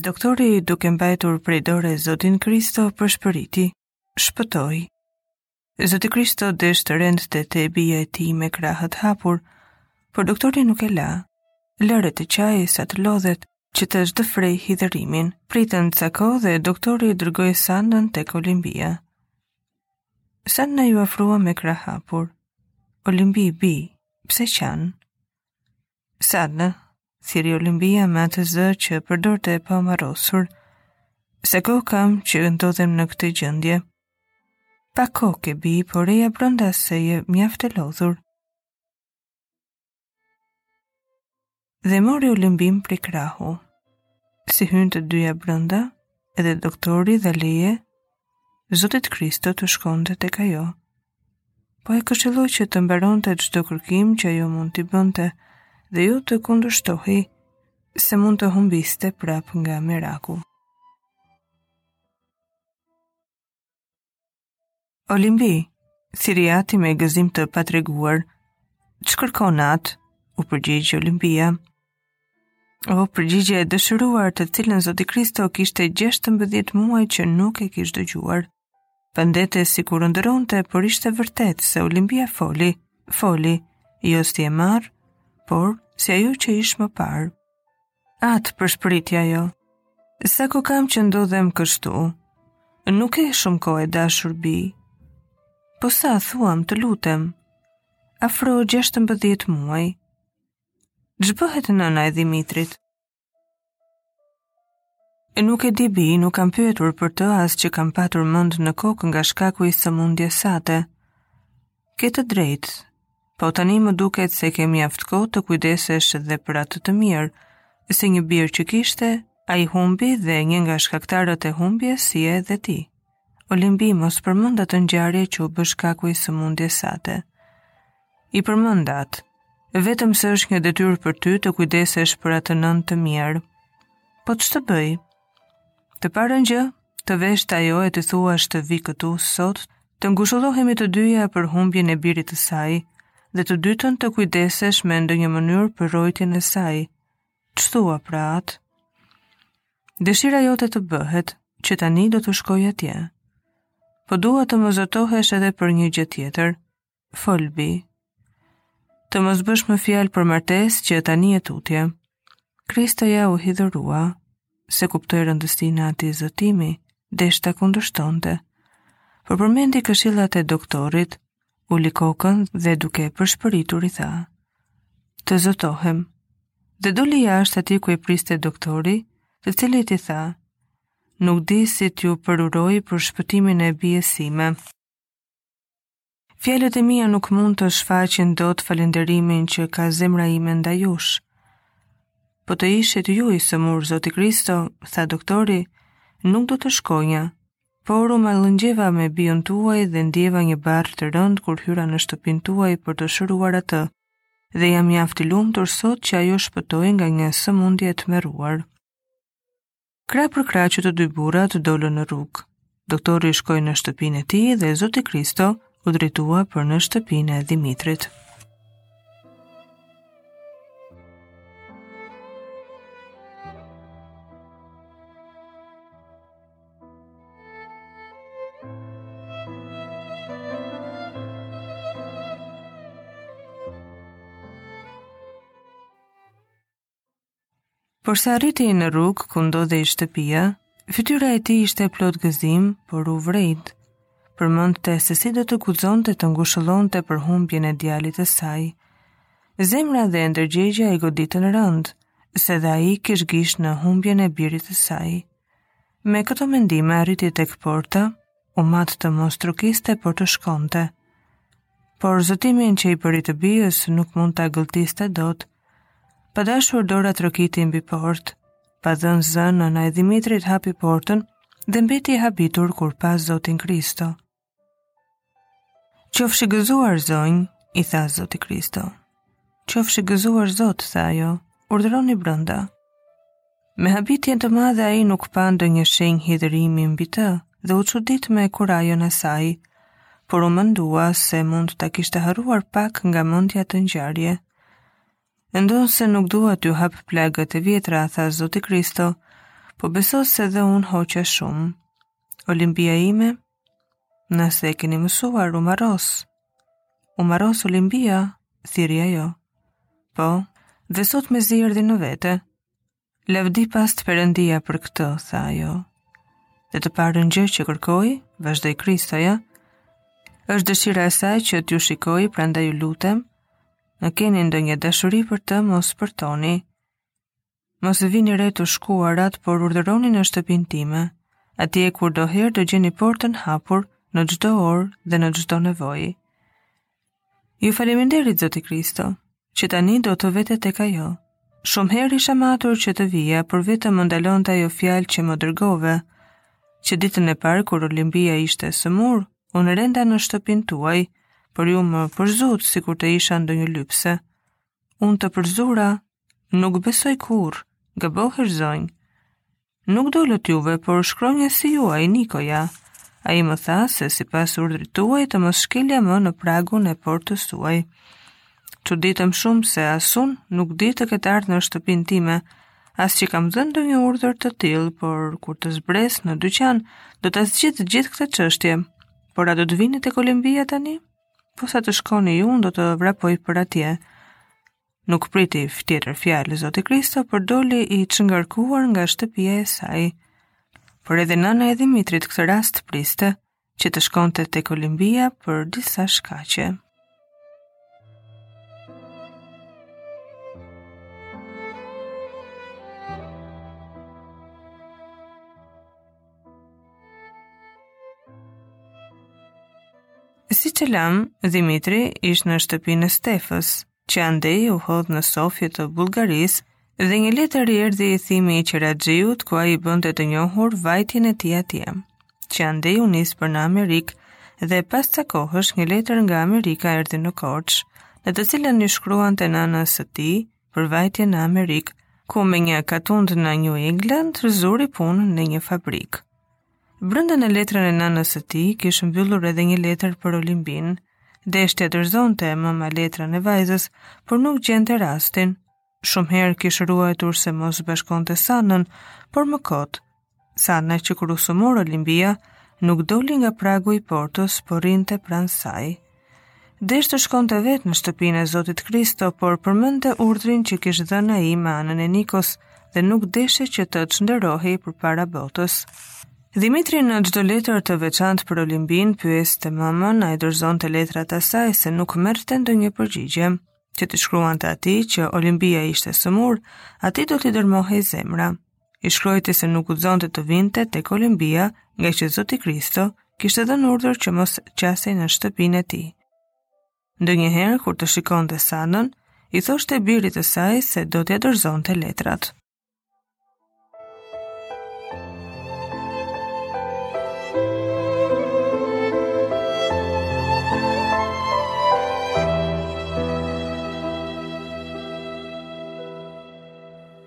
Doktori duke mbajtur prej dore Zotin Kristo përshpëriti, shpëtoi. Zoti Kristo desh të rendte te bija e tij me krahët hapur, por doktori nuk e la, lëre të qajë sa të lodhet që të çdëfrejë hidhërimin. Pritën ca kohë dhe doktori dërgoi Sandën tek Olimbia. Sanda iu afrua me krahë hapur. Olimbi bijë, pse qan? Sanda, thirri Olimbia me atë zë që e përdorte e pa marrosur. Sa kohë kam që ndodhem në këtë gjendje. Pak kohë ke bijë, por eja brënda se je mjaft e lodhur. Dhe mori Olimbinë prej krahu. Si hynë të dyja brënda, edhe doktori i dha leje, Zotit Kristo të shkonte tek ajo. Po e këshilloi që të mbaronte çdo kërkim që ajo mund t'i bënte dhe jo t'i kundërshtohej se mund të humbiste prapë nga meraku. Olimbi, thirri ati me gëzim të patreguar, ç'kërkon atë, u përgjigj Olimbia. O përgjigje e dëshiruar të cilën Zoti Kristo kishte 16 muaj që nuk e kish dëgjuar. Pandehte sikur ëndërronte, por ishte e vërtetë se Olimbia foli, foli, jo si e marrë, por si ajo që ish më parë. Atë përshpëriti ajo. Sa kohë kam që ndodhem kështu, nuk ke shumë kohë e dashur bijë. Po sa thuamë të lutem, afro 16 muaj, Ç'bëhet nëna e Dimitrit? Nuk e di bijë, nuk kam pyetur për të as që kam patur mend në kokë nga shkaku i sëmundjes sate. Ke të drejtë. Po tani më duket se ke mjaft kohë të kujdesesh dhe për atë të mirë, se një bir që kishte, ai humbi dhe një nga shkaktarët e humbjes je dhe ti. Olimbi mos përmend ato ngjarje që u bënë shkaku i sëmundjes sate. I përmend atë, vetëm se është një detyrë për ty të kujdesesh për atë nënë të mirë. Po ç'të bëj? Të parën gjë, të vesh te ajo e t'i thuash të vijë këtu sot, të ngushëllohemi të dyja për humbjen e birit të saj, dhe të dytën të kujdesesh me ndonjë mënyrë për rrojtjen e saj. Ç'thua pra atë? Dëshira jote të bëhet që tani do të shkoj atje. Po dua të më zotohesh edhe për një gjë tjetër. Fol bijë. Të mos bësh më fjalë për martesë që tani e tutje. Kristoja u hidhërua, se kuptoi rëndësinë e atij zotimi, desh ta kundërshtonte. Por përmendi këshillat e doktorit, u likokën dhe duke e përshpëritur i tha, të zotohem, dhe doli jashtë atje ku e priste doktori, të cilit i tha, nuk di si t'ju përuroj për shpëtimin e bijës sime. Fjalët e mia nuk mund të shfaqin dot falënderimin që ka zemra ime ndaj jush. Po të ishit ju i sëmur, Zoti Kristo, tha doktori, nuk do të shkonja, Por u mallëngjeva me bijën tuaj dhe ndjeva një barrë të rëndë kur hyra në shtëpinë tuaj për të shëruar atë. Dhe jam mjaft i lumtur sot që ajo shpëtoi nga një sëmundje e tmerruar. Krah për krah që të dy burrat dolën në rrugë. Doktori shkoi në shtëpinë e tij dhe Zoti Kristo u drejtua për në shtëpinë e Dhimitrit. Por sa arriti në rrugë ku ndodhej shtëpia, fytyra e tij ishte plot gëzim, por u vrejt. Përmendte se si do të guxonte ta ngushëllonte për humbjen e djalit të saj. Zemra dhe ndërgjegja e goditën rëndë, se dhe ai kish gisht në humbjen e birit të saj. Me këto mendime arriti tek porta, u mat të mos trokiste por të shkonte. Por zotimin që i bëri të bijës nuk mund ta gëlltiste dot. Pa dashur dora trokiti mbi portë, pa dhënë zë nëna e Dhimitrit hapi portën dhe mbeti e habitur kur pa Zotin Kristo. Qofsh i gëzuar, zonjë, i tha Zoti Kristo. Qofsh i gëzuar Zot, tha ajo, urdhëroni brenda. Me habitje të madhe ai nuk pa ndonjë shenjë hidhërimi mbi të dhe u çudit me kurajën e saj, por u mendua se mund ta kishte harruar pak nga mendja atë ngjarje. Ndonëse nuk dua t'ju hap plagët e vjetra, tha Zoti Kristo, po beso se dhe unë hoqa shumë. Olimpia ime, nëse e keni mësuar, u marros. U marros Olimpia, thirri ajo. Po, dhe sot me zi erdhi në vete. Lavdi pastë perëndia për këtë, tha ajo. Dhe të parën gjë që kërkoi, vazhdoi Kristoja, është dëshira e saj që t'ju shikojë, prandaj ju lutem, në keni ndonjë dashuri për të, mos përtoni. Mos vini re të shkuarat, por urdhëroni në shtëpinë time. Atje kurdoherë do gjeni portën hapur në çdo orë dhe në çdo nevojë. Ju faleminderit Zoti Kristo, që tani do të vete tek ajo. Shumë herë isha matur që të vija, por vetëm më ndalonte ajo fjalë që më dërgove, që ditën e parë kur Olimbia ishte sëmurë, unë renda në shtëpinë tuaj, por ju më përzut sikur të isha ndonjë lypse. Unë të përzura, nuk besoj kurrë, gabohesh zonjë. Nuk dolët juve, por shkronjësi juaj Nikoja. Ai më tha se sipas urdhrit tuaj të mos shkelja më në pragun e portës tuaj. Çuditem shumë se as unë nuk di të ketë ardhë në shtëpinë time, as që kam dhënë ndonjë urdhër të tillë, por kur të zbres në dyqan, do ta zgjidh gjithë këtë çështje. Por a do të vini tek Olimbia tani? Posa të shkoni ju, unë do të vrapoj për atje. Nuk priti tjetër fjalë Zoti Kristo, por doli i çngarkuar nga shtëpia e saj. Por edhe nëna e Dhimitrit këtë rast priste që të shkonte tek Olimbia për disa shkaqe. Siç e lamë, Dhimitri ish në shtëpinë e Stefës, që andej u hodh në Sofje të Bullgarisë dhe një letër i erdhi Thimi Qeraxhiut ku ai bënte të njohur vajtjen e tij atje, që andej u nis për në Amerikë dhe pas ca kohësh një letër nga Amerika erdhi në Korçë, në të cilën i shkruante nënës së tij, për vajtjen në Amerikë, ku më një katund në New England zuri punë në një fabrikë. Brënda në letrën e nënës së tij, kish mbyllur edhe një letër për Olimbinë, desh t'ia dorëzonte mëma letrën e vajzës, por nuk gjente rastin. Shumë herë kish ruajtur se mos bashkonte Sanën, por më kot, Sana që kur u sëmur Olimbia, nuk doli nga pragu i portës, por rrinte pranë saj. Desh të shkonte vetë në shtëpinë e Zotit Kristo, por përmendte urdhrin që kish dhënë ai me anën e Nikos dhe nuk desh që të çnderohej përpara botës. Dhimitri në çdo letër të veçantë për Olimbinë, pyeste mëmën, a i dorëzonte letrat asaj se nuk merrte ndonjë përgjigje. Që t'i shkruante atij që Olimbia ishte sëmurë, atij do t'i dërrmohej zemra. i shkrojti se nuk guxonte të vinte tek Olimbia, ngaqë Zoti Kristo kishte dhënë urdhër që mos qasej në shtëpinë e tij. Ndonjëherë kur të shikonte Sanën, i thoshte birit të saj se do t'ia dorëzonte letrat.